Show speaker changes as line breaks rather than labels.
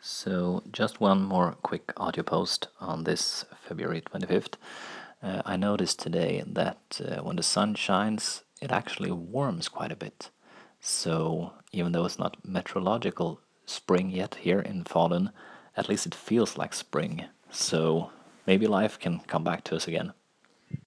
So, just one more quick audio post on this February 25th. Uh, I noticed today that uh, when the sun shines, it actually warms quite a bit. So, even though it's not meteorological spring yet here in Falun, at least it feels like spring. So, maybe life can come back to us again.